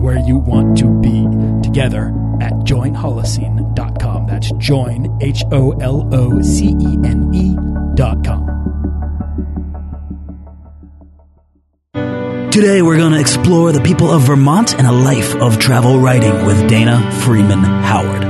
where you want to be together at joinholocene.com. That's join, H O L O C E N E.com. Today, we're going to explore the people of Vermont and a life of travel writing with Dana Freeman Howard.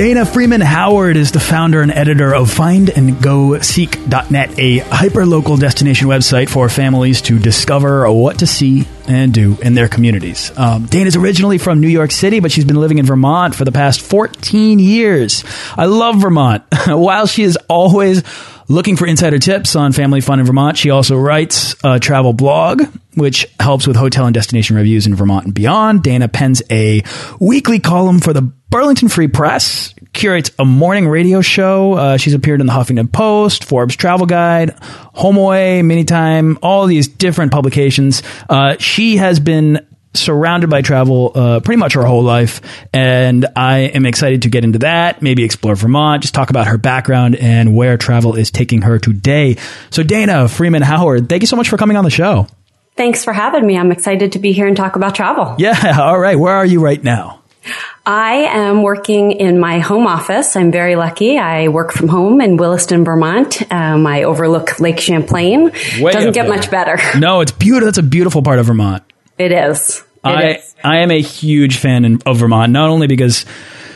Dana Freeman Howard is the founder and editor of findandgoseek.net, a hyper-local destination website for families to discover what to see and do in their communities. Um, Dana's originally from New York City, but she's been living in Vermont for the past 14 years. I love Vermont. While she is always looking for insider tips on family fun in Vermont, she also writes a travel blog, which helps with hotel and destination reviews in Vermont and beyond. Dana pens a weekly column for the Burlington Free Press, curates a morning radio show. Uh, she's appeared in the Huffington Post, Forbes Travel Guide, HomeAway, MiniTime, all these different publications. Uh, she has been surrounded by travel uh, pretty much her whole life, and I am excited to get into that. Maybe explore Vermont, just talk about her background and where travel is taking her today. So, Dana Freeman Howard, thank you so much for coming on the show. Thanks for having me. I'm excited to be here and talk about travel. Yeah, all right. Where are you right now? I am working in my home office. I'm very lucky. I work from home in Williston, Vermont. Um, I overlook Lake Champlain. Way Doesn't get there. much better. No, it's beautiful. That's a beautiful part of Vermont. It is. It I is. I am a huge fan in, of Vermont. Not only because,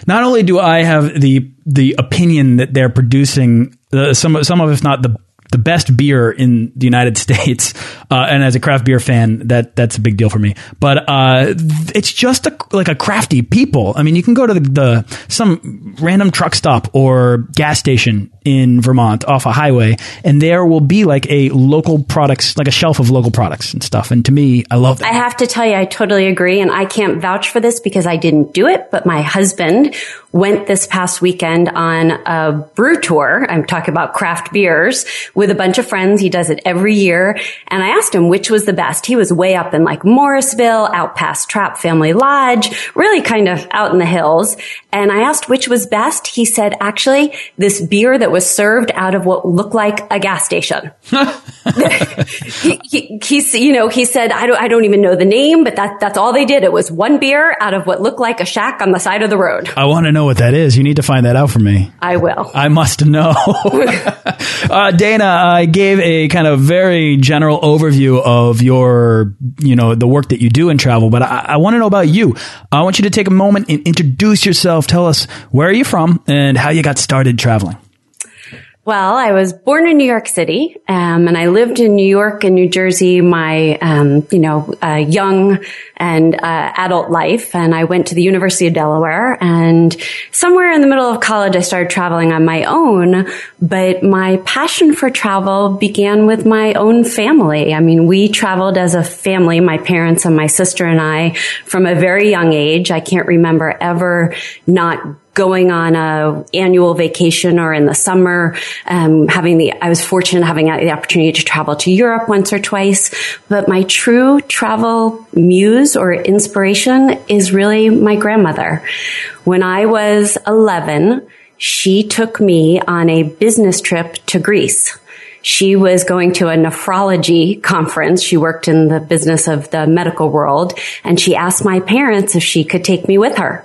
not only do I have the the opinion that they're producing uh, some some of if not the the best beer in the United States, uh, and as a craft beer fan, that that's a big deal for me. But uh, it's just a, like a crafty people. I mean, you can go to the, the some random truck stop or gas station in Vermont off a highway, and there will be like a local products, like a shelf of local products and stuff. And to me, I love that. I have to tell you, I totally agree. And I can't vouch for this because I didn't do it, but my husband went this past weekend on a brew tour. I'm talking about craft beers with a bunch of friends. He does it every year. And I asked him which was the best. He was way up in like Morrisville, out past Trapp Family Lodge, really kind of out in the hills. And I asked which was best. He said, actually, this beer that was served out of what looked like a gas station. he, he, he's, you know, he said, I don't, I don't even know the name, but that, that's all they did. It was one beer out of what looked like a shack on the side of the road. I want to know what that is. You need to find that out for me. I will. I must know. uh, Dana, I gave a kind of very general overview of your, you know, the work that you do in travel, but I, I want to know about you. I want you to take a moment and introduce yourself. Tell us where are you from and how you got started traveling. Well, I was born in New York City, um, and I lived in New York and New Jersey my, um, you know, uh, young and uh, adult life. And I went to the University of Delaware, and somewhere in the middle of college, I started traveling on my own. But my passion for travel began with my own family. I mean, we traveled as a family, my parents and my sister and I, from a very young age. I can't remember ever not going on a annual vacation or in the summer, um, having the, I was fortunate having the opportunity to travel to Europe once or twice. But my true travel muse or inspiration is really my grandmother. When I was 11, she took me on a business trip to Greece. She was going to a nephrology conference. She worked in the business of the medical world and she asked my parents if she could take me with her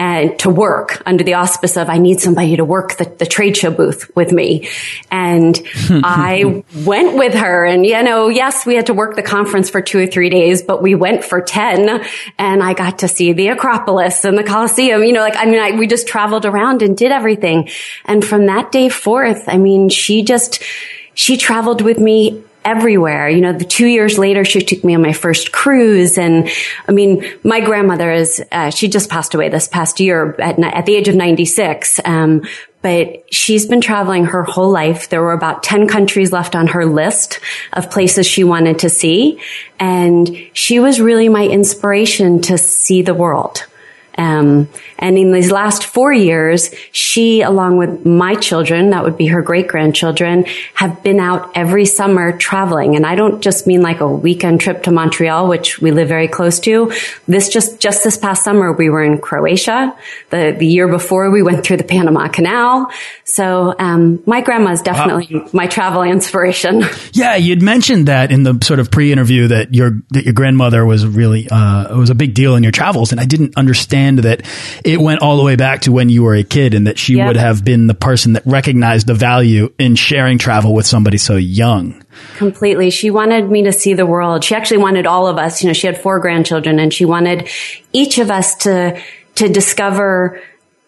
and to work under the auspice of I need somebody to work the, the trade show booth with me. And hmm. I went with her and, you know, yes, we had to work the conference for two or three days, but we went for 10 and I got to see the Acropolis and the Colosseum. You know, like, I mean, I, we just traveled around and did everything. And from that day forth, I mean, she just, she traveled with me everywhere. You know, the two years later, she took me on my first cruise. And I mean, my grandmother is, uh, she just passed away this past year at, at the age of 96. Um, but she's been traveling her whole life. There were about 10 countries left on her list of places she wanted to see. And she was really my inspiration to see the world. Um, and in these last four years, she, along with my children, that would be her great grandchildren, have been out every summer traveling. And I don't just mean like a weekend trip to Montreal, which we live very close to. This just, just this past summer, we were in Croatia. The, the year before, we went through the Panama Canal. So, um, my grandma is definitely wow. my travel inspiration. Yeah, you'd mentioned that in the sort of pre-interview that your, that your grandmother was really, uh, was a big deal in your travels. And I didn't understand that it went all the way back to when you were a kid and that she yep. would have been the person that recognized the value in sharing travel with somebody so young. Completely. She wanted me to see the world. She actually wanted all of us, you know, she had four grandchildren and she wanted each of us to, to discover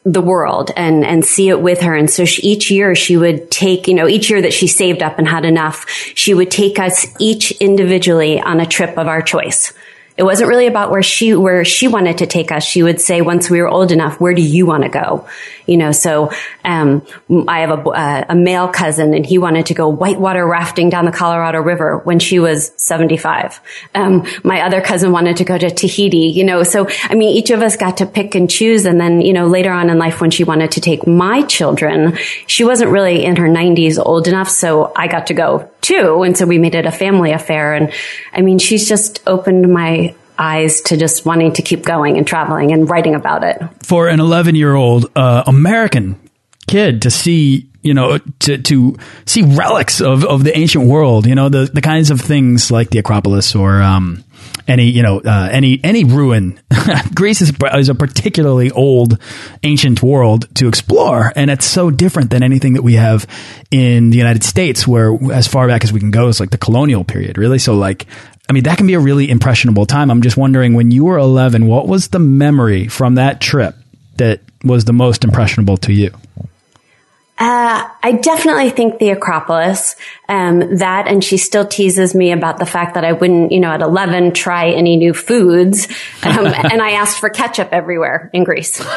the world and and see it with her and so she, each year she would take you know each year that she saved up and had enough she would take us each individually on a trip of our choice it wasn't really about where she where she wanted to take us. She would say once we were old enough, where do you want to go? You know, so um, I have a, a male cousin, and he wanted to go whitewater rafting down the Colorado River when she was seventy five. Um, my other cousin wanted to go to Tahiti. You know, so I mean, each of us got to pick and choose. And then you know, later on in life, when she wanted to take my children, she wasn't really in her nineties old enough, so I got to go too. And so we made it a family affair. And I mean, she's just opened my eyes to just wanting to keep going and traveling and writing about it. For an 11 year old uh, American kid to see you know, to, to see relics of, of the ancient world, you know, the, the kinds of things like the Acropolis or, um, any, you know, uh, any, any ruin. Greece is, is a particularly old, ancient world to explore. And it's so different than anything that we have in the United States, where as far back as we can go is like the colonial period, really. So like, I mean, that can be a really impressionable time. I'm just wondering when you were 11, what was the memory from that trip that was the most impressionable to you? Uh, I definitely think the Acropolis, um, that, and she still teases me about the fact that I wouldn't, you know, at 11 try any new foods. Um, and I asked for ketchup everywhere in Greece. and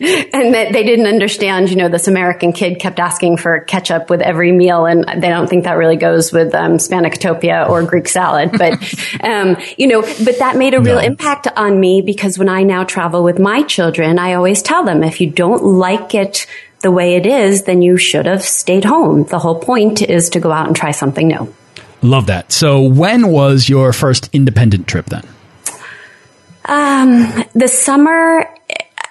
that they didn't understand, you know, this American kid kept asking for ketchup with every meal. And they don't think that really goes with, um, Spanakotopia or Greek salad. But, um, you know, but that made a real no. impact on me because when I now travel with my children, I always tell them if you don't like it, the way it is, then you should have stayed home. The whole point is to go out and try something new. Love that. So, when was your first independent trip then? Um, the summer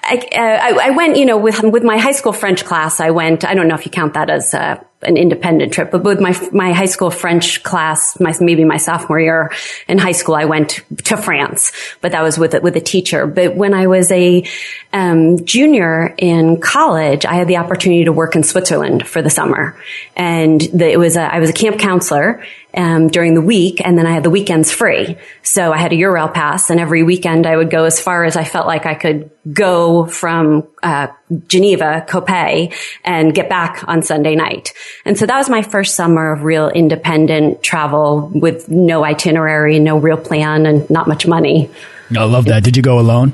I, uh, I, I, went, you know, with with my high school French class. I went. I don't know if you count that as uh, an independent trip, but with my my high school French class, my maybe my sophomore year in high school, I went to France, but that was with with a teacher. But when I was a um, junior in college, I had the opportunity to work in Switzerland for the summer, and the, it was a, I was a camp counselor, um, during the week, and then I had the weekends free. So I had a Eurail pass, and every weekend I would go as far as I felt like I could go from uh, Geneva, Coppet, and get back on Sunday night. And so that was my first summer of real independent travel with no itinerary, no real plan, and not much money. I love that. Did you go alone?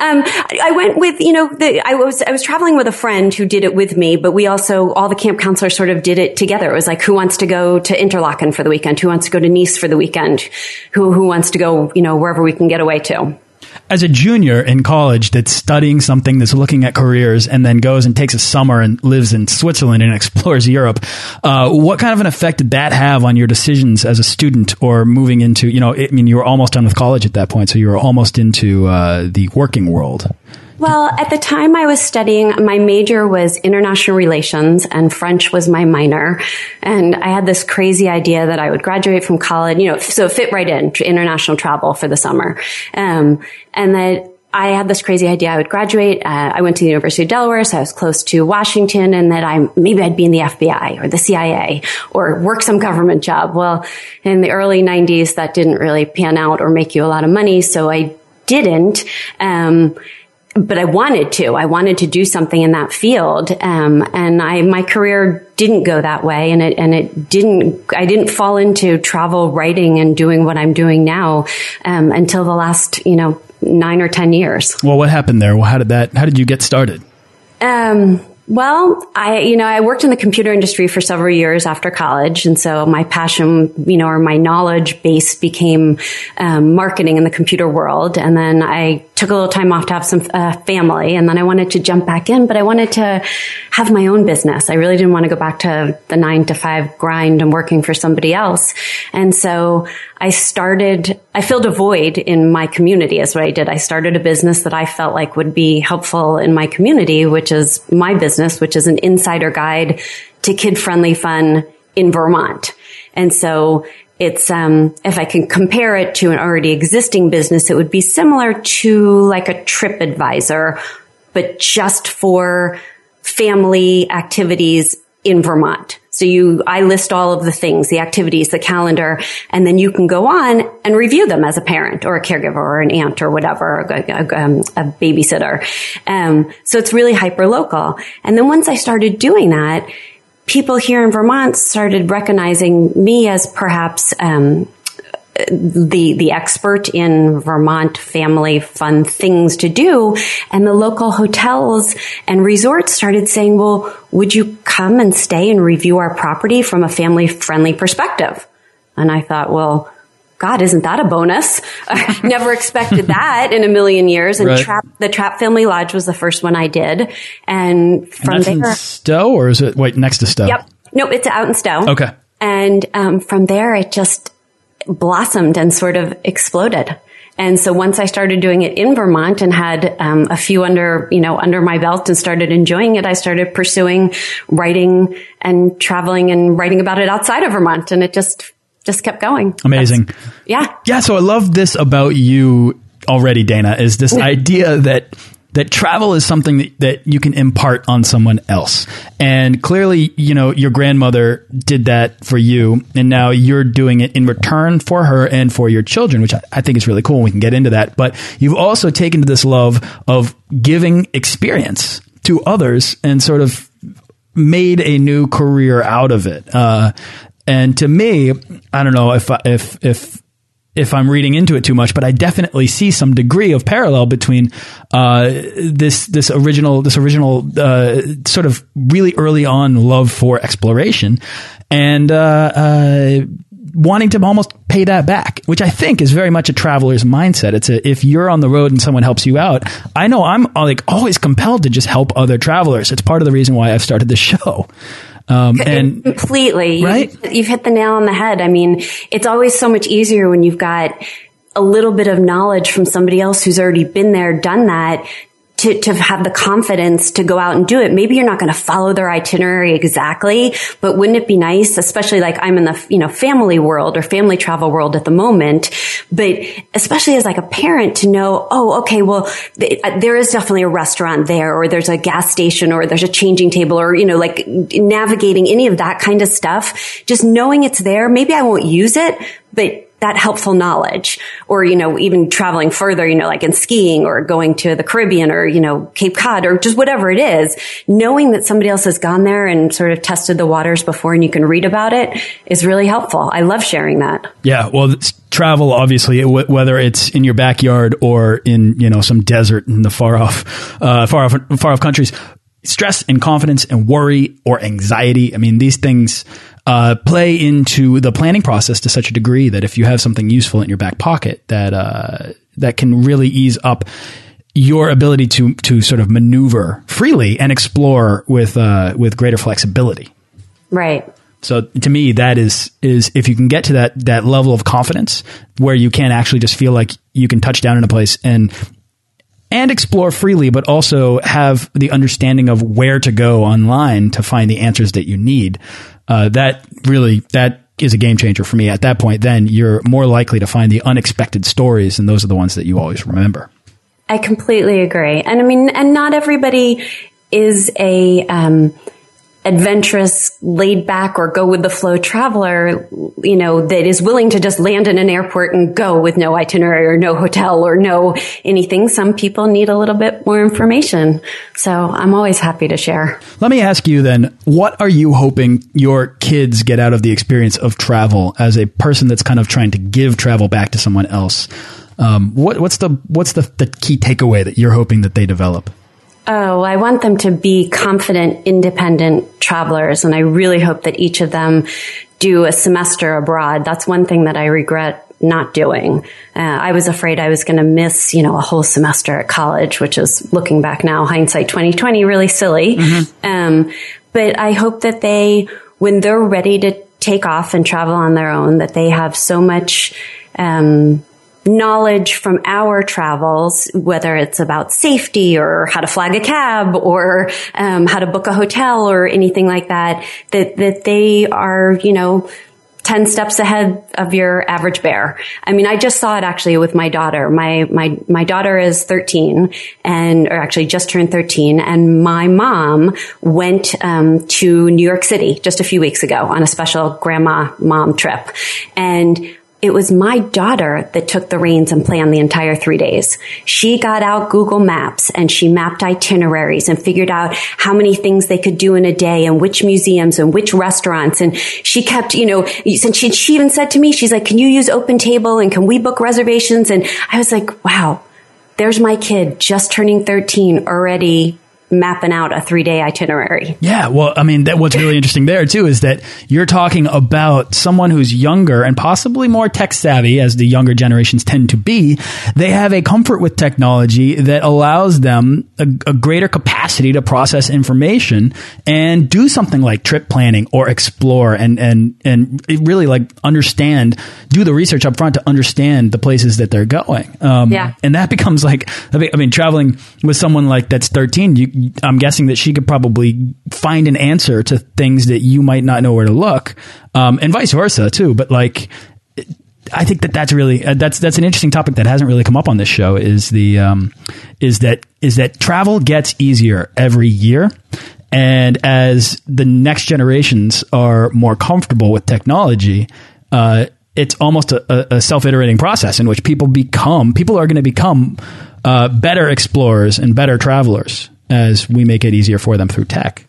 Um, I went with, you know, the, I was, I was traveling with a friend who did it with me, but we also, all the camp counselors sort of did it together. It was like, who wants to go to Interlaken for the weekend? Who wants to go to Nice for the weekend? Who, who wants to go, you know, wherever we can get away to? As a junior in college that's studying something that's looking at careers and then goes and takes a summer and lives in Switzerland and explores Europe, uh, what kind of an effect did that have on your decisions as a student or moving into, you know, I mean, you were almost done with college at that point, so you were almost into uh, the working world. Well, at the time I was studying, my major was international relations and French was my minor. And I had this crazy idea that I would graduate from college, you know, so fit right in international travel for the summer. Um, and that I had this crazy idea I would graduate. Uh, I went to the University of Delaware, so I was close to Washington, and that I maybe I'd be in the FBI or the CIA or work some government job. Well, in the early '90s, that didn't really pan out or make you a lot of money, so I didn't. Um, but I wanted to. I wanted to do something in that field, um, and I my career didn't go that way, and it and it didn't. I didn't fall into travel writing and doing what I'm doing now um, until the last you know nine or ten years. Well, what happened there? Well, how did that? How did you get started? Um, well, I, you know, I worked in the computer industry for several years after college. And so my passion, you know, or my knowledge base became um, marketing in the computer world. And then I took a little time off to have some uh, family. And then I wanted to jump back in, but I wanted to have my own business. I really didn't want to go back to the nine to five grind and working for somebody else. And so I started, I filled a void in my community is what I did. I started a business that I felt like would be helpful in my community, which is my business, which is an insider guide to kid friendly fun in Vermont. And so it's, um, if I can compare it to an already existing business, it would be similar to like a trip advisor, but just for family activities in Vermont. So you, I list all of the things, the activities, the calendar, and then you can go on and review them as a parent or a caregiver or an aunt or whatever, a, a, um, a babysitter. Um, so it's really hyper local. And then once I started doing that, people here in Vermont started recognizing me as perhaps um, the the expert in Vermont family fun things to do and the local hotels and resorts started saying well would you come and stay and review our property from a family friendly perspective and I thought well God, isn't that a bonus? I never expected that in a million years. And Right. Trapp, the Trapp Family Lodge was the first one I did. And from And there, Stowe, or is it wait next to Stowe? Yep. Nope, it's out in Stowe. Okay. And um, from there, it just blossomed and sort of exploded. And so once I started doing it in Vermont and had um, a few under, you know, under my belt and started enjoying it, I started pursuing writing and traveling and writing about it outside of Vermont. And it just, just kept going. Amazing. That's- yeah. Yeah, so I love this about you already, Dana, is this idea that that travel is something that, that you can impart on someone else. And clearly, you know, your grandmother did that for you, and now you're doing it in return for her and for your children, which I, I think is really cool. We can get into that. But you've also taken to this love of giving experience to others and sort of made a new career out of it. Uh, and to me, I don't know if if if if I'm reading into it too much, but I definitely see some degree of parallel between uh, this this original this original uh, sort of really early on love for exploration and uh, uh, wanting to almost pay that back, which I think is very much a traveler's mindset. It's a, if you're on the road and someone helps you out, I know I'm like always compelled to just help other travelers. It's part of the reason why I've started this show. Um, and completely You- Right? you've hit the nail on the head i mean it's always so much easier when you've got a little bit of knowledge from somebody else who's already been there done that to, to have the confidence to go out and do it. Maybe you're not going to follow their itinerary exactly, but wouldn't it be nice, especially like I'm in the, you know, family world or family travel world at the moment, but especially as like a parent to know, oh, okay, well, th- uh, there is definitely a restaurant there or there's a gas station or there's a changing table or, you know, like navigating any of that kind of stuff. Just knowing it's there. Maybe I won't use it, but that helpful knowledge or, you know, even traveling further, you know, like in skiing or going to the Caribbean or, you know, Cape Cod or just whatever it is, knowing that somebody else has gone there and sort of tested the waters before and you can read about it is really helpful. I love sharing that. Yeah, well, travel obviously, whether it's in your backyard or in you know some desert in the far off, uh, far off, far off countries. Stress and confidence and worry or anxiety. I mean, these things uh, play into the planning process to such a degree that if you have something useful in your back pocket, that uh, that can really ease up your ability to to sort of maneuver freely and explore with uh, with greater flexibility. Right. So to me, that is is if you can get to that that level of confidence where you can actually just feel like you can touch down in a place and and explore freely, but also have the understanding of where to go online to find the answers that you need. Uh, that really that is a game changer for me. At that point, then you're more likely to find the unexpected stories, and those are the ones that you always remember. I completely agree. And I mean, and not everybody is a, um, adventurous, laid back or go with the flow traveler, you know, that is willing to just land in an airport and go with no itinerary or no hotel or no anything. Some people need a little bit more information. So I'm always happy to share. Let me ask you then, what are you hoping your kids get out of the experience of travel as a person that's kind of trying to give travel back to someone else? Um, what, what's the what's the, the key takeaway that you're hoping that they develop? Oh, I want them to be confident, independent travelers. And I really hope that each of them do a semester abroad. That's one thing that I regret not doing. Uh, I was afraid I was going to miss, you know, a whole semester at college, which is looking back now, hindsight 2020, really silly. Mm-hmm. Um, but I hope that they, when they're ready to take off and travel on their own, that they have so much, um, knowledge from our travels, whether it's about safety or how to flag a cab or um, how to book a hotel or anything like that, that that they are, you know, 10 steps ahead of your average bear. I mean, I just saw it actually with my daughter. My, my, my daughter is 13 and, or actually just turned 13 and my mom went, um, to New York City just a few weeks ago on a special grandma mom trip. And it was my daughter that took the reins and planned the entire three days. She got out Google Maps and she mapped itineraries and figured out how many things they could do in a day and which museums and which restaurants. And she kept, you know, since she, she even said to me, she's like, can you use Open Table and can we book reservations? And I was like, wow, there's my kid just turning 13 already mapping out a three day itinerary. Yeah, well, I mean, that, what's really interesting there too is that you're talking about someone who's younger and possibly more tech savvy, as the younger generations tend to be. They have a comfort with technology that allows them a, a greater capacity to process information and do something like trip planning or explore and and and really like understand, do the research up front to understand the places that they're going. Um, yeah, and that becomes like I mean, I mean, traveling with someone like that's 13, you I'm guessing that she could probably find an answer to things that you might not know where to look, um, and vice versa too. But like, I think that that's really uh, that's that's an interesting topic that hasn't really come up on this show. Is the um, is that is that travel gets easier every year, and as the next generations are more comfortable with technology. Uh, it's almost a, a self-iterating process in which people become people are going to become uh, better explorers and better travelers as we make it easier for them through tech.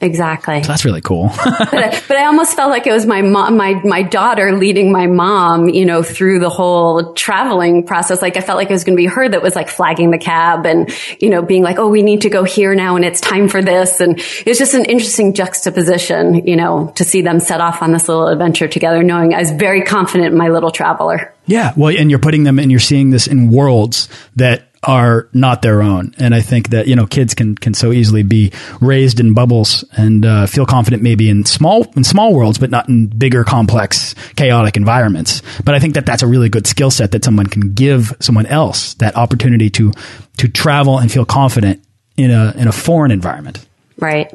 Exactly. So that's really cool. but, I, but, I, almost felt like it was my mom, my, my daughter leading my mom, you know, through the whole traveling process. Like I felt like it was going to be her that was like flagging the cab and, you know, being like, Oh, we need to go here now and it's time for this. And it was just an interesting juxtaposition, you know, to see them set off on this little adventure together, knowing I was very confident in my little traveler. Yeah. Well, and you're putting them and you're seeing this in worlds that are not their own. And I think that, you know, kids can, can so easily be raised in bubbles and uh, feel confident maybe in small, in small worlds, but not in bigger, complex, chaotic environments. But I think that that's a really good skill set that someone can give someone else that opportunity to, to travel and feel confident in a, in a foreign environment. Right.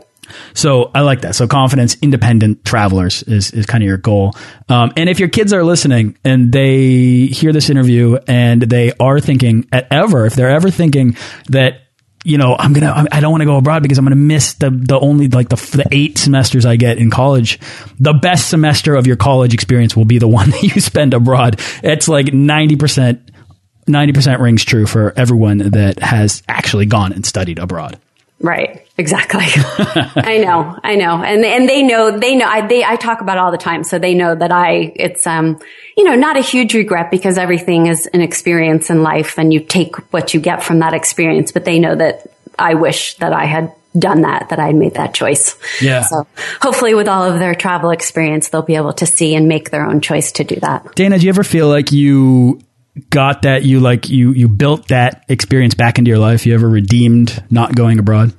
So I like that. So confidence, independent travelers is, is kind of your goal. Um, and if your kids are listening and they hear this interview and they are thinking at ever, if they're ever thinking that you know, I'm gonna, I don't want to go abroad because I'm gonna miss the the only like the the eight semesters I get in college. The best semester of your college experience will be the one that you spend abroad. It's like ninety percent, ninety percent rings true for everyone that has actually gone and studied abroad. Right. Exactly. I know. I know. And, and they know, they know, I, they, I talk about all the time. So they know that I, it's, um, you know, not a huge regret because everything is an experience in life and you take what you get from that experience, but they know that I wish that I had done that, that I made that choice. Yeah. So hopefully with all of their travel experience, they'll be able to see and make their own choice to do that. Dana, do you ever feel like you got that you like you you built that experience back into your life? You ever redeemed not going abroad?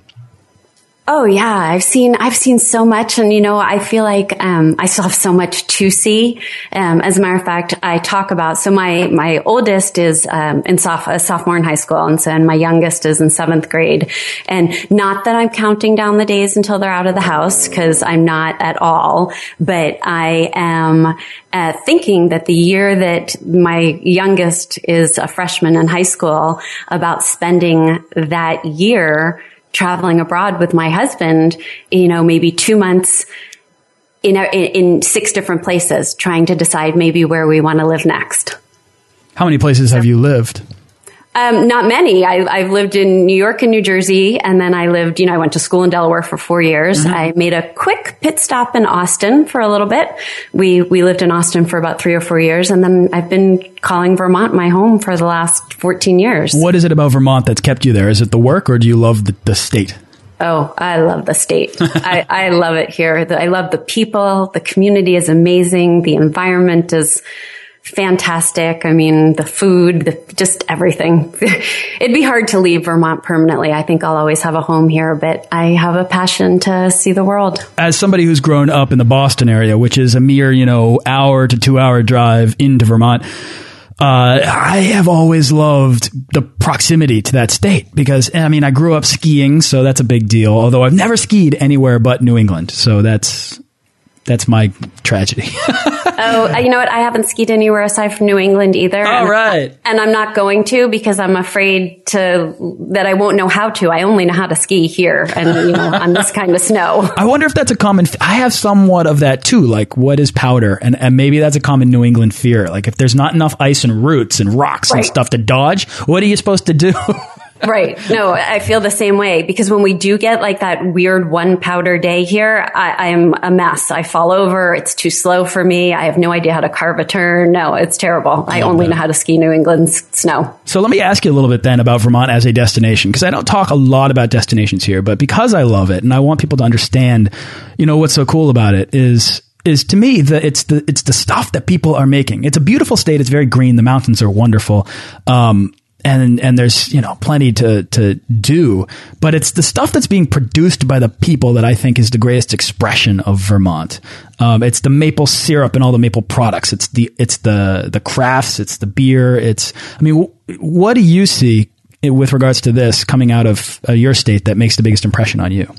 Oh yeah, I've seen I've seen so much, and you know I feel like um, I still have so much to see. Um, as a matter of fact, I talk about so my my oldest is um, in soph- a sophomore in high school, and so and my youngest is in seventh grade. And not that I'm counting down the days until they're out of the house because I'm not at all, but I am uh, thinking that the year that my youngest is a freshman in high school, about spending that year traveling abroad with my husband, you know, maybe two months in, in six different places, trying to decide maybe where we want to live next. How many places have you lived? Um, not many. I, have lived in New York and New Jersey, and then I lived, you know, I went to school in Delaware for four years. Mm-hmm. I made a quick pit stop in Austin for a little bit. We we lived in Austin for about three or four years, and then I've been calling Vermont my home for the last fourteen years. What is it about Vermont that's kept you there? Is it the work, or do you love the, the state? Oh, I love the state. I, I love it here. I love the people. The community is amazing. The environment is fantastic. I mean, the food, the, just everything. It'd be hard to leave Vermont permanently. I think I'll always have a home here, but I have a passion to see the world. As somebody who's grown up in the Boston area, which is a mere, you know, hour to two hour drive into Vermont, uh, I have always loved the proximity to that state because, I mean, I grew up skiing, so that's a big deal. Although I've never skied anywhere but New England, so that's that's my tragedy. oh, uh, you know what? I haven't skied anywhere aside from New England either. All and, right. Uh, and I'm not going to because I'm afraid to that I won't know how to. I only know how to ski here and you know on this kind of snow. I wonder if that's a common. I have somewhat of that too. Like, what is powder? And and maybe that's a common New England fear. Like, if there's not enough ice and roots and rocks right. and stuff to dodge, what are you supposed to do? right. No, I feel the same way because when we do get like that weird one powder day here, I, am a mess. I fall over. It's too slow for me. I have no idea how to carve a turn. No, it's terrible. I, I only that. know how to ski New England snow. So let me ask you a little bit then about Vermont as a destination because I don't talk a lot about destinations here, but because I love it and I want people to understand, you know, what's so cool about it is is to me that it's the it's the stuff that people are making. It's a beautiful state. It's very green. The mountains are wonderful. Um, and and there's you know plenty to to do. But it's the stuff that's being produced by the people that I think is the greatest expression of Vermont. Um, it's the maple syrup and all the maple products. It's the it's the the crafts it's the beer it's I mean what do you see with regards to this coming out of uh, your state that makes the biggest impression on you?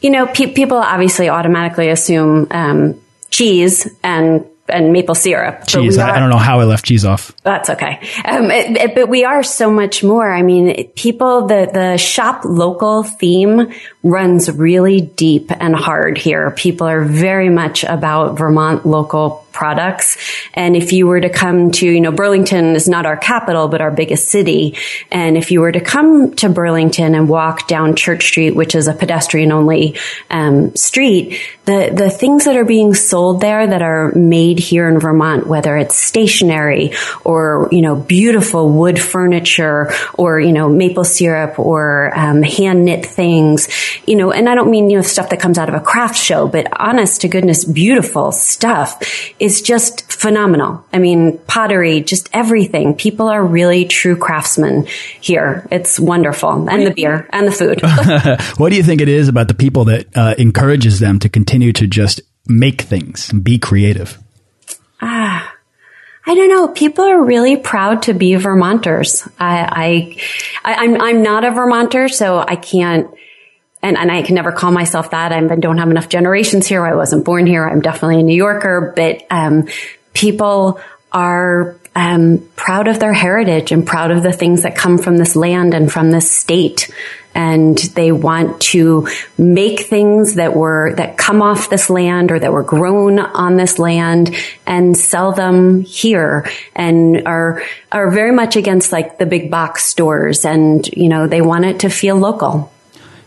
You know pe people obviously automatically assume um, cheese and and maple syrup. Cheese. Are, I don't know how I left cheese off. That's okay. Um, it, it, but we are so much more. I mean, people, the, the shop local theme runs really deep and hard here. People are very much about Vermont local products. And if you were to come to, you know, Burlington is not our capital, but our biggest city. And if you were to come to Burlington and walk down Church Street, which is a pedestrian only um, street, the, the things that are being sold there that are made here in Vermont, whether it's stationery or, you know, beautiful wood furniture or, you know, maple syrup or um, hand knit things, you know, and I don't mean, you know, stuff that comes out of a craft show, but honest to goodness, beautiful stuff is just phenomenal. I mean, pottery, just everything. People are really true craftsmen here. It's wonderful. And the beer and the food. what do you think it is about the people that uh, encourages them to continue to just make things and be creative? Ah. I don't know. People are really proud to be Vermonters. I, I, I am I'm, I'm not a Vermonter, so I can't, and, and I can never call myself that. I don't have enough generations here. I wasn't born here. I'm definitely a New Yorker, but, um, people are, um, proud of their heritage and proud of the things that come from this land and from this state and they want to make things that were that come off this land or that were grown on this land and sell them here and are are very much against like the big box stores and you know they want it to feel local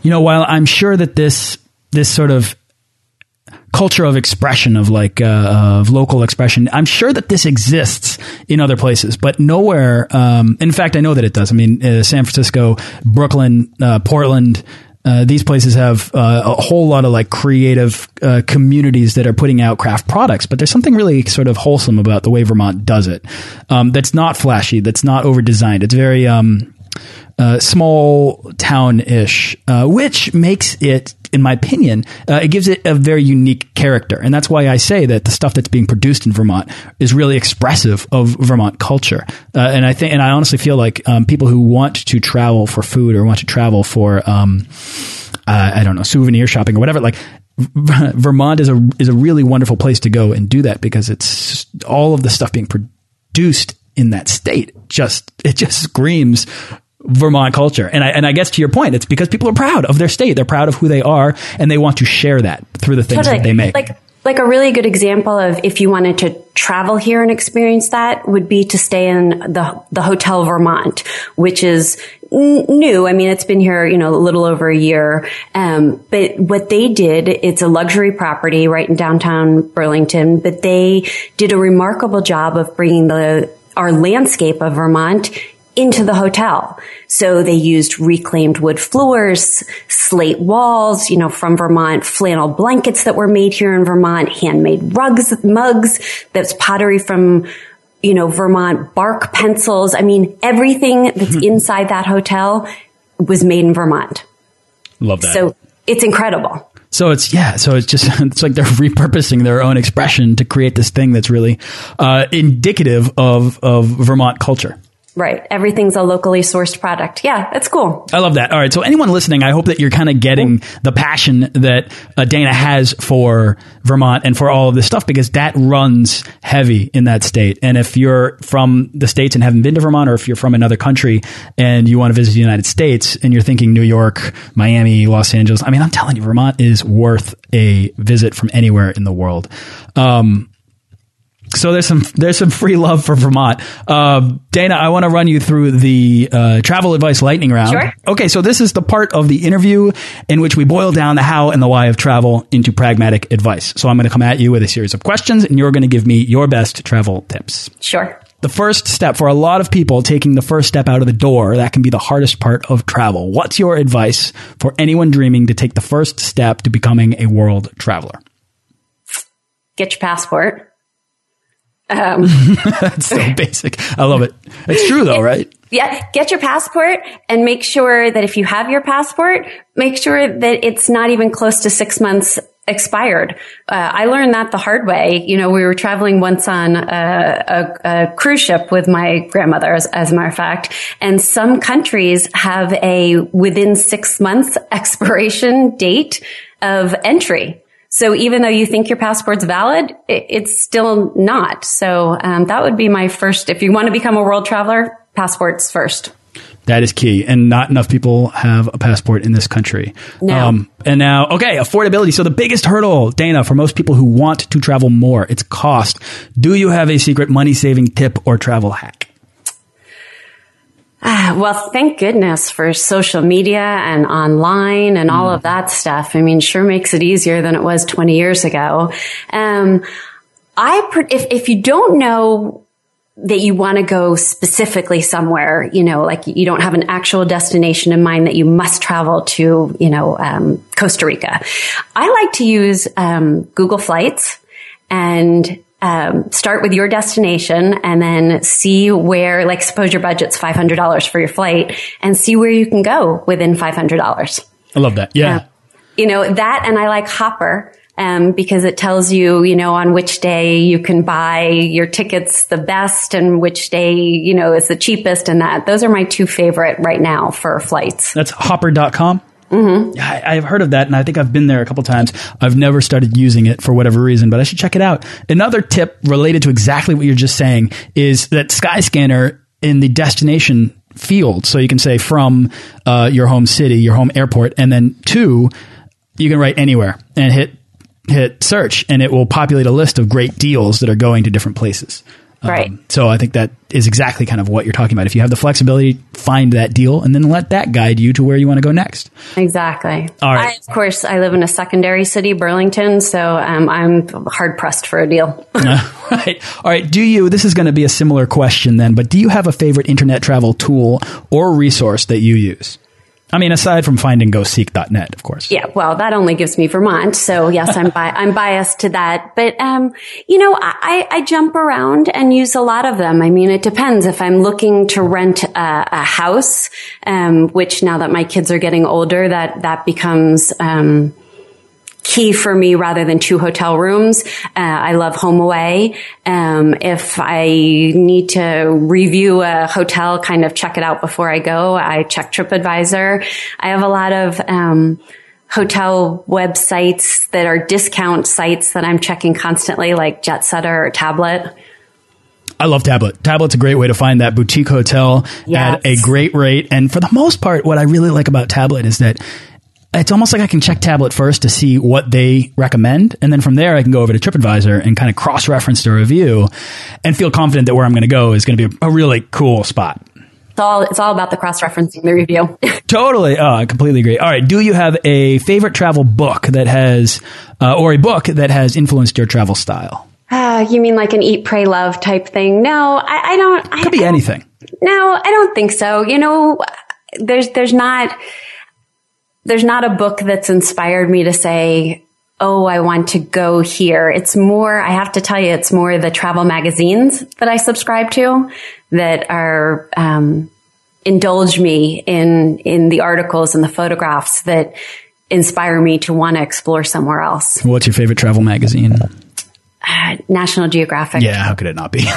you know while i'm sure that this this sort of culture of expression of like uh, of local expression. I'm sure that this exists in other places, but nowhere. Um, in fact, I know that it does. I mean, uh, San Francisco, Brooklyn, uh, Portland. uh, these places have uh, a whole lot of like creative uh, communities that are putting out craft products, but there's something really sort of wholesome about the way Vermont does it. Um, that's not flashy. That's not over designed. It's very um, uh, small town ish, uh, which makes it, in my opinion, uh, it gives it a very unique character, and that's why I say that the stuff that's being produced in Vermont is really expressive of Vermont culture. Uh, and I think, and I honestly feel like um, people who want to travel for food or want to travel for, um, uh, I don't know, souvenir shopping or whatever, like Vermont is a is a really wonderful place to go and do that because it's all of the stuff being produced in that state just it just screams Vermont culture. And I, and I guess to your point, it's because people are proud of their state. They're proud of who they are and they want to share that through the things totally. that they make. Like, like a really good example of if you wanted to travel here and experience that would be to stay in the, the Hotel Vermont, which is new. I mean, it's been here, you know, a little over a year. Um, but what they did, it's a luxury property right in downtown Burlington, but they did a remarkable job of bringing the, our landscape of Vermont into the hotel. So they used reclaimed wood floors, slate walls, you know, from Vermont, flannel blankets that were made here in Vermont, handmade rugs, mugs, that's pottery from, you know, Vermont, bark pencils. I mean, everything that's inside that hotel was made in Vermont. Love that. So it's incredible. So it's yeah, so it's just it's like they're repurposing their own expression to create this thing that's really uh, indicative of of Vermont culture. Right. Everything's a locally sourced product. Yeah, that's cool. I love that. All right. So anyone listening, I hope that you're kind of getting the passion that uh, Dana has for Vermont and for all of this stuff because that runs heavy in that state. And if you're from the States and haven't been to Vermont or if you're from another country and you want to visit the United States and you're thinking New York, Miami, Los Angeles, I mean, I'm telling you, Vermont is worth a visit from anywhere in the world. Um, so there's some there's some free love for Vermont. Uh, Dana, I want to run you through the uh, travel advice lightning round. Sure. Okay, so this is the part of the interview in which we boil down the how and the why of travel into pragmatic advice. So I'm going to come at you with a series of questions, and you're going to give me your best travel tips. Sure. The first step for a lot of people taking the first step out of the door, that can be the hardest part of travel. What's your advice for anyone dreaming to take the first step to becoming a world traveler? Get your passport um, That's so basic. I love it. It's true though, right? Yeah. Get your passport and make sure that if you have your passport, make sure that it's not even close to six months expired. Uh, I learned that the hard way. You know, we were traveling once on a, a, a cruise ship with my grandmother, as, as, a matter of fact, and some countries have a within six months expiration date of entry. So even though you think your passport's valid, it's still not. So um, that would be my first. If you want to become a world traveler, passports first. That is key, and not enough people have a passport in this country. No. Um, and now, okay, affordability. So the biggest hurdle, Dana, for most people who want to travel more, it's cost. Do you have a secret money saving tip or travel hack? Ah, well, thank goodness for social media and online and all mm. of that stuff. I mean, sure makes it easier than it was 20 years ago. Um, I, if, if you don't know that you want to go specifically somewhere, you know, like you don't have an actual destination in mind that you must travel to, you know, um, Costa Rica. I like to use um, Google Flights and um, start with your destination and then see where, like, suppose your budget's $500 for your flight and see where you can go within $500. I love that. Yeah. Uh, you know, that and I like Hopper. Um, because it tells you, you know, on which day you can buy your tickets the best and which day, you know, is the cheapest and that. Those are my two favorite right now for flights. That's hopper.com. Mm-hmm. I, have heard of that, and I think I've been there a couple times. I've never started using it for whatever reason, but I should check it out. Another tip related to exactly what you're just saying is that Skyscanner in the destination field, so you can say from uh, your home city, your home airport, and then two, you can write anywhere and hit hit search, and it will populate a list of great deals that are going to different places. Right. Um, so I think that is exactly kind of what you're talking about. If you have the flexibility, find that deal and then let that guide you to where you want to go next. Exactly. All right. I, of course, I live in a secondary city, Burlington, so um, I'm hard pressed for a deal. right. All right. Do you, this is going to be a similar question then, but do you have a favorite internet travel tool or resource that you use? I mean, aside from findandgoseek.net, of course. Yeah, well, that only gives me Vermont. So yes, I'm bi- I'm biased to that. But um, you know, I, I jump around and use a lot of them. I mean, it depends. If I'm looking to rent a, a house, um, which now that my kids are getting older, that that becomes um, key for me rather than two hotel rooms. Uh, I love HomeAway. Um, if I need to review a hotel, kind of check it out before I go, I check TripAdvisor. I have a lot of, um, hotel websites that are discount sites that I'm checking constantly, like JetSetter or Tablet. I love Tablet. Tablet's a great way to find that boutique hotel Yes. at a great rate. And for the most part, what I really like about Tablet is that it's almost like I can check Tablet first to see what they recommend. And then from there, I can go over to TripAdvisor and kind of cross reference the review and feel confident that where I'm going to go is going to be a really cool spot. It's all, it's all about the cross-referencing the review. Totally. Oh, I completely agree. All right. Do you have a favorite travel book that has, uh, or a book that has influenced your travel style? uh, you mean like an eat, pray, love type thing? No, I, I don't. I, Could be anything. No, I don't think so. You know, there's there's not there's not a book that's inspired me to say, "Oh, I want to go here." It's more I have to tell you it's more the travel magazines that I subscribe to that are um, indulge me in in the articles and the photographs that inspire me to want to explore somewhere else. What's your favorite travel magazine? National Geographic. Yeah, how could it not be?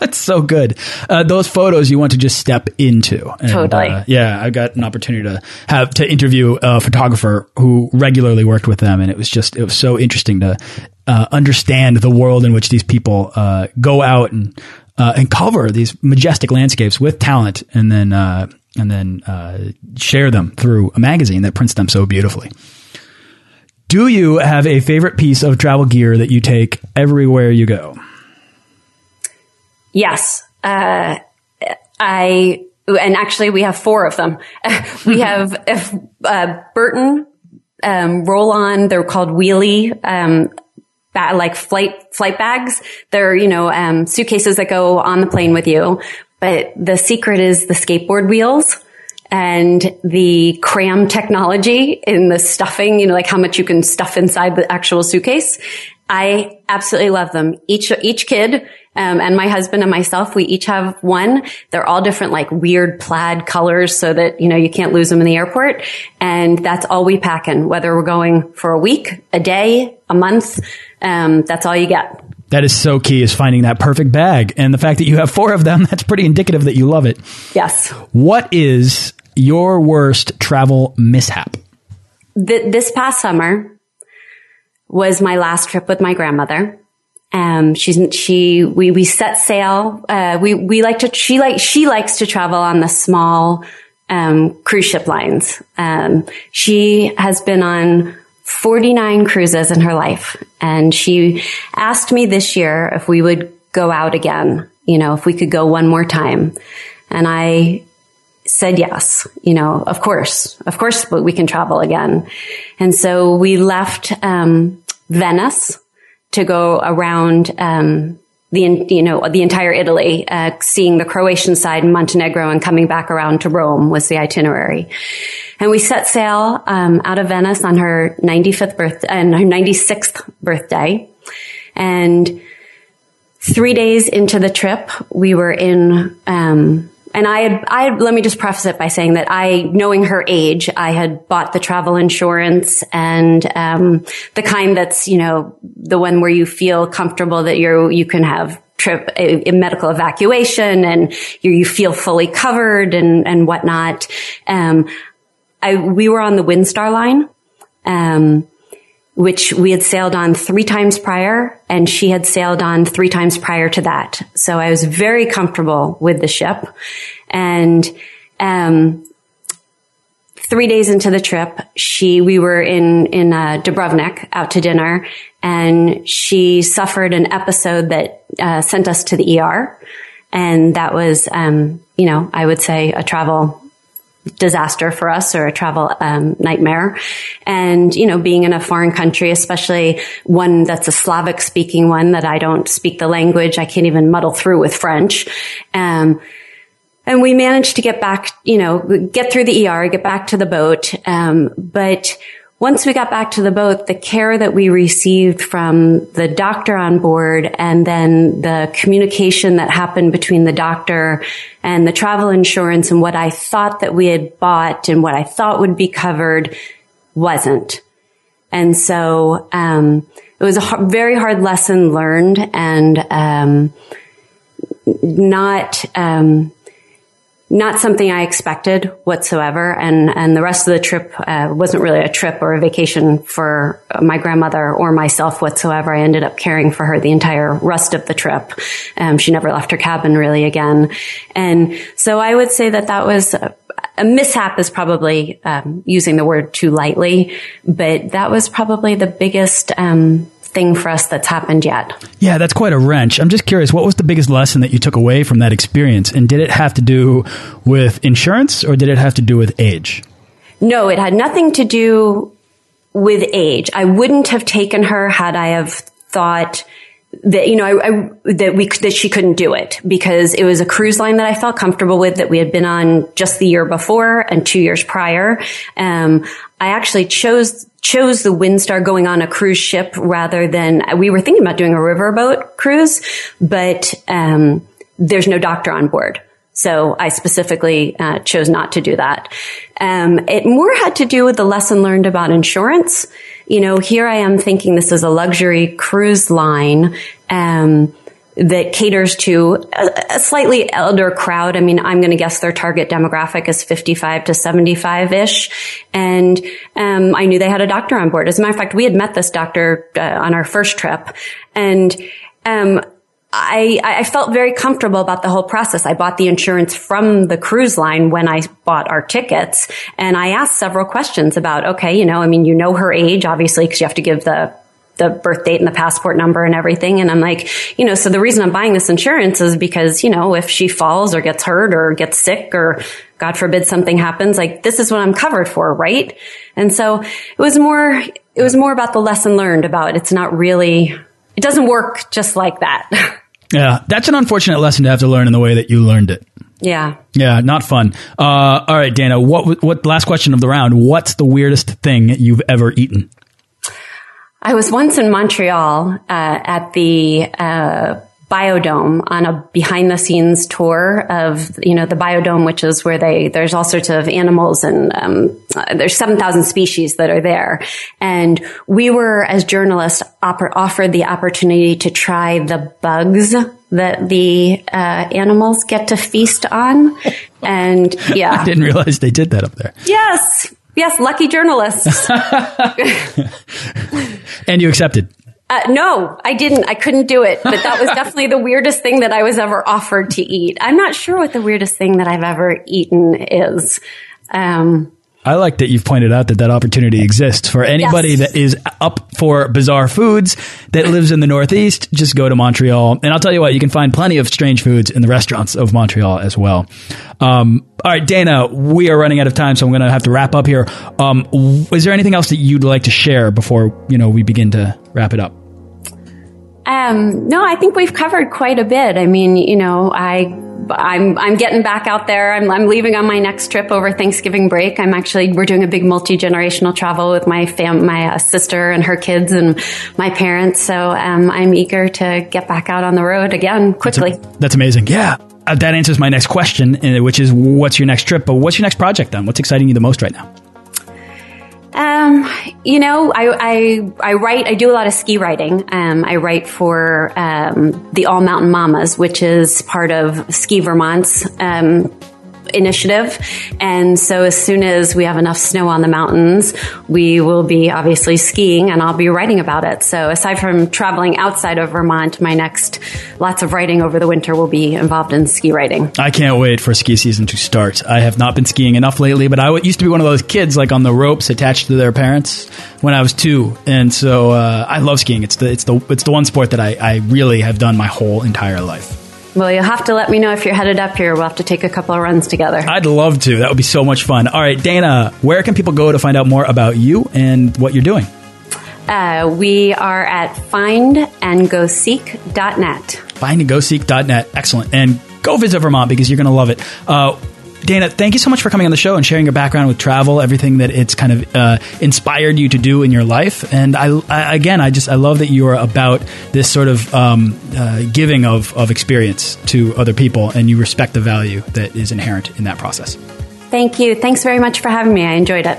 it's so good. Uh, those photos you want to just step into. And, Totally. uh, yeah, I got an opportunity to have to interview a photographer who regularly worked with them, and it was just it was so interesting to uh, understand the world in which these people uh, go out and uh, and cover these majestic landscapes with talent, and then uh, and then uh, share them through a magazine that prints them so beautifully. Do you have a favorite piece of travel gear that you take everywhere you go? Yes. Uh, I, and actually we have four of them. we have, uh, Burton, um, roll on. They're called wheelie, um, like flight, flight bags. They're, you know, um, suitcases that go on the plane with you. But the secret is the skateboard wheels and the cram technology in the stuffing, you know, like how much you can stuff inside the actual suitcase. I absolutely love them. Each, each kid, um, and my husband and myself, we each have one. They're all different, like weird plaid colors so that, you know, you can't lose them in the airport. And that's all we pack in, whether we're going for a week, a day, a month. Um, that's all you get. That is so key is finding that perfect bag. And the fact that you have four of them, that's pretty indicative that you love it. Yes. What is your worst travel mishap? Th- this past summer was my last trip with my grandmother. Um, she's, she, we, we set sail. Uh, we, we like to, she like, she likes to travel on the small, um, cruise ship lines. Um, she has been on 49 cruises in her life. And she asked me this year if we would go out again, you know, if we could go one more time. And I said yes, you know, of course, of course, but we can travel again. And so we left, um, Venice to go around, um, the, you know, the entire Italy, uh, seeing the Croatian side, in Montenegro and coming back around to Rome was the itinerary. And we set sail, um, out of Venice on her 95th birthday, and her 96th birthday. And three days into the trip, we were in, um, and I had, I let me just preface it by saying that I, knowing her age, I had bought the travel insurance and, um, the kind that's, you know, the one where you feel comfortable that you're, you can have trip, a, a medical evacuation and you, you feel fully covered and, and whatnot. Um, I, we were on the Windstar line. Um, which we had sailed on three times prior and she had sailed on three times prior to that. So I was very comfortable with the ship and, um, three days into the trip, she, we were in, in, uh, Dubrovnik out to dinner and she suffered an episode that, uh, sent us to the ER. And that was, um, you know, I would say a travel disaster for us or a travel um, nightmare. And, you know, being in a foreign country, especially one that's a Slavic speaking one that I don't speak the language, I can't even muddle through with French. Um, and we managed to get back, you know, get through the ER, get back to the boat. Um, but once we got back to the boat, the care that we received from the doctor on board and then the communication that happened between the doctor and the travel insurance and what I thought that we had bought and what I thought would be covered wasn't. And so, um, it was a very hard lesson learned and, um, not, um, not something I expected whatsoever. And, and the rest of the trip, uh, wasn't really a trip or a vacation for my grandmother or myself whatsoever. I ended up caring for her the entire rest of the trip. Um, she never left her cabin really again. And so I would say that that was a, a mishap is probably, um, using the word too lightly, but that was probably the biggest, um, thing for us that's happened yet. Yeah, that's quite a wrench. I'm just curious, what was the biggest lesson that you took away from that experience? And did it have to do with insurance or did it have to do with age? No, it had nothing to do with age. I wouldn't have taken her had I have thought that you know I, I, that we that she couldn't do it because it was a cruise line that I felt comfortable with that we had been on just the year before and two years prior. Um, I actually chose chose the Windstar going on a cruise ship rather than we were thinking about doing a riverboat cruise, but um, there's no doctor on board. So I specifically uh, chose not to do that. Um, it more had to do with the lesson learned about insurance. You know, here I am thinking this is a luxury cruise line. Um, that caters to a, slightly elder crowd. I mean, I'm going to guess their target demographic is 55 to 75 ish. And, um, I knew they had a doctor on board. As a matter of fact, we had met this doctor uh, on our first trip and, um, I, I felt very comfortable about the whole process. I bought the insurance from the cruise line when I bought our tickets and I asked several questions about, okay, you know, I mean, you know her age, obviously, because you have to give the the birth date and the passport number and everything. And I'm like, you know, so the reason I'm buying this insurance is because, you know, if she falls or gets hurt or gets sick or God forbid something happens, like this is what I'm covered for, right? And so it was more, it was more about the lesson learned about it's not really, it doesn't work just like that. Yeah, that's an unfortunate lesson to have to learn in the way that you learned it. Yeah. Yeah, not fun. Uh, all right, Dana, what what last question of the round, what's the weirdest thing you've ever eaten? I was once in Montreal uh, at the uh, Biodome on a behind the scenes tour of you know the Biodome, which is where they there's all sorts of animals and um, uh, there's seven thousand species that are there, and we were as journalists offered the opportunity to try the bugs that the uh, animals get to feast on, and yeah, I didn't realize they did that up there. Yes, Yes, lucky journalists. and you accepted. Uh, no, I didn't. I couldn't do it. But that was definitely the weirdest thing that I was ever offered to eat. I'm not sure what the weirdest thing that I've ever eaten is. Um, I like that you've pointed out that that opportunity exists for anybody yes. that is up for bizarre foods that lives in the Northeast. Just go to Montreal, and I'll tell you what, you can find plenty of strange foods in the restaurants of Montreal as well. Um, all right, Dana, we are running out of time, so I'm going to have to wrap up here. Um, is there anything else that you'd like to share before you know we begin to wrap it up? Um, no, I think we've covered quite a bit. I mean, you know, I I'm I'm getting back out there. I'm I'm leaving on my next trip over Thanksgiving break. I'm actually we're doing a big multi generational travel with my fam my uh, sister and her kids and my parents. So um, I'm eager to get back out on the road again quickly. That's, a, that's amazing. Yeah. Uh, that answers my next question, uh, which is what's your next trip? But what's your next project then? What's exciting you the most right now? Um, you know, I, I, I write, I do a lot of ski writing. Um, I write for, um, the All Mountain Mamas, which is part of Ski Vermont's, um, initiative. And so as soon as we have enough snow on the mountains, we will be obviously skiing and I'll be writing about it. So aside from traveling outside of Vermont, my next lots of writing over the winter will be involved in ski writing. I can't wait for ski season to start. I have not been skiing enough lately, but I used to be one of those kids like on the ropes attached to their parents when I was two. And so uh, I love skiing. It's the, it's the, it's the one sport that I, I really have done my whole entire life. Well, you'll have to let me know if you're headed up here. We'll have to take a couple of runs together. I'd love to. That would be so much fun. All right, Dana, where can people go to find out more about you and what you're doing? Uh, we are at findandgoseek.net. Findandgoseek.net. Excellent. And go visit Vermont because you're going to love it. Uh, Dana, thank you so much for coming on the show and sharing your background with travel, everything that it's kind of uh, inspired you to do in your life. And I, I, again, I just I love that you are about this sort of um, uh, giving of, of experience to other people, and you respect the value that is inherent in that process. Thank you. Thanks very much for having me. I enjoyed it.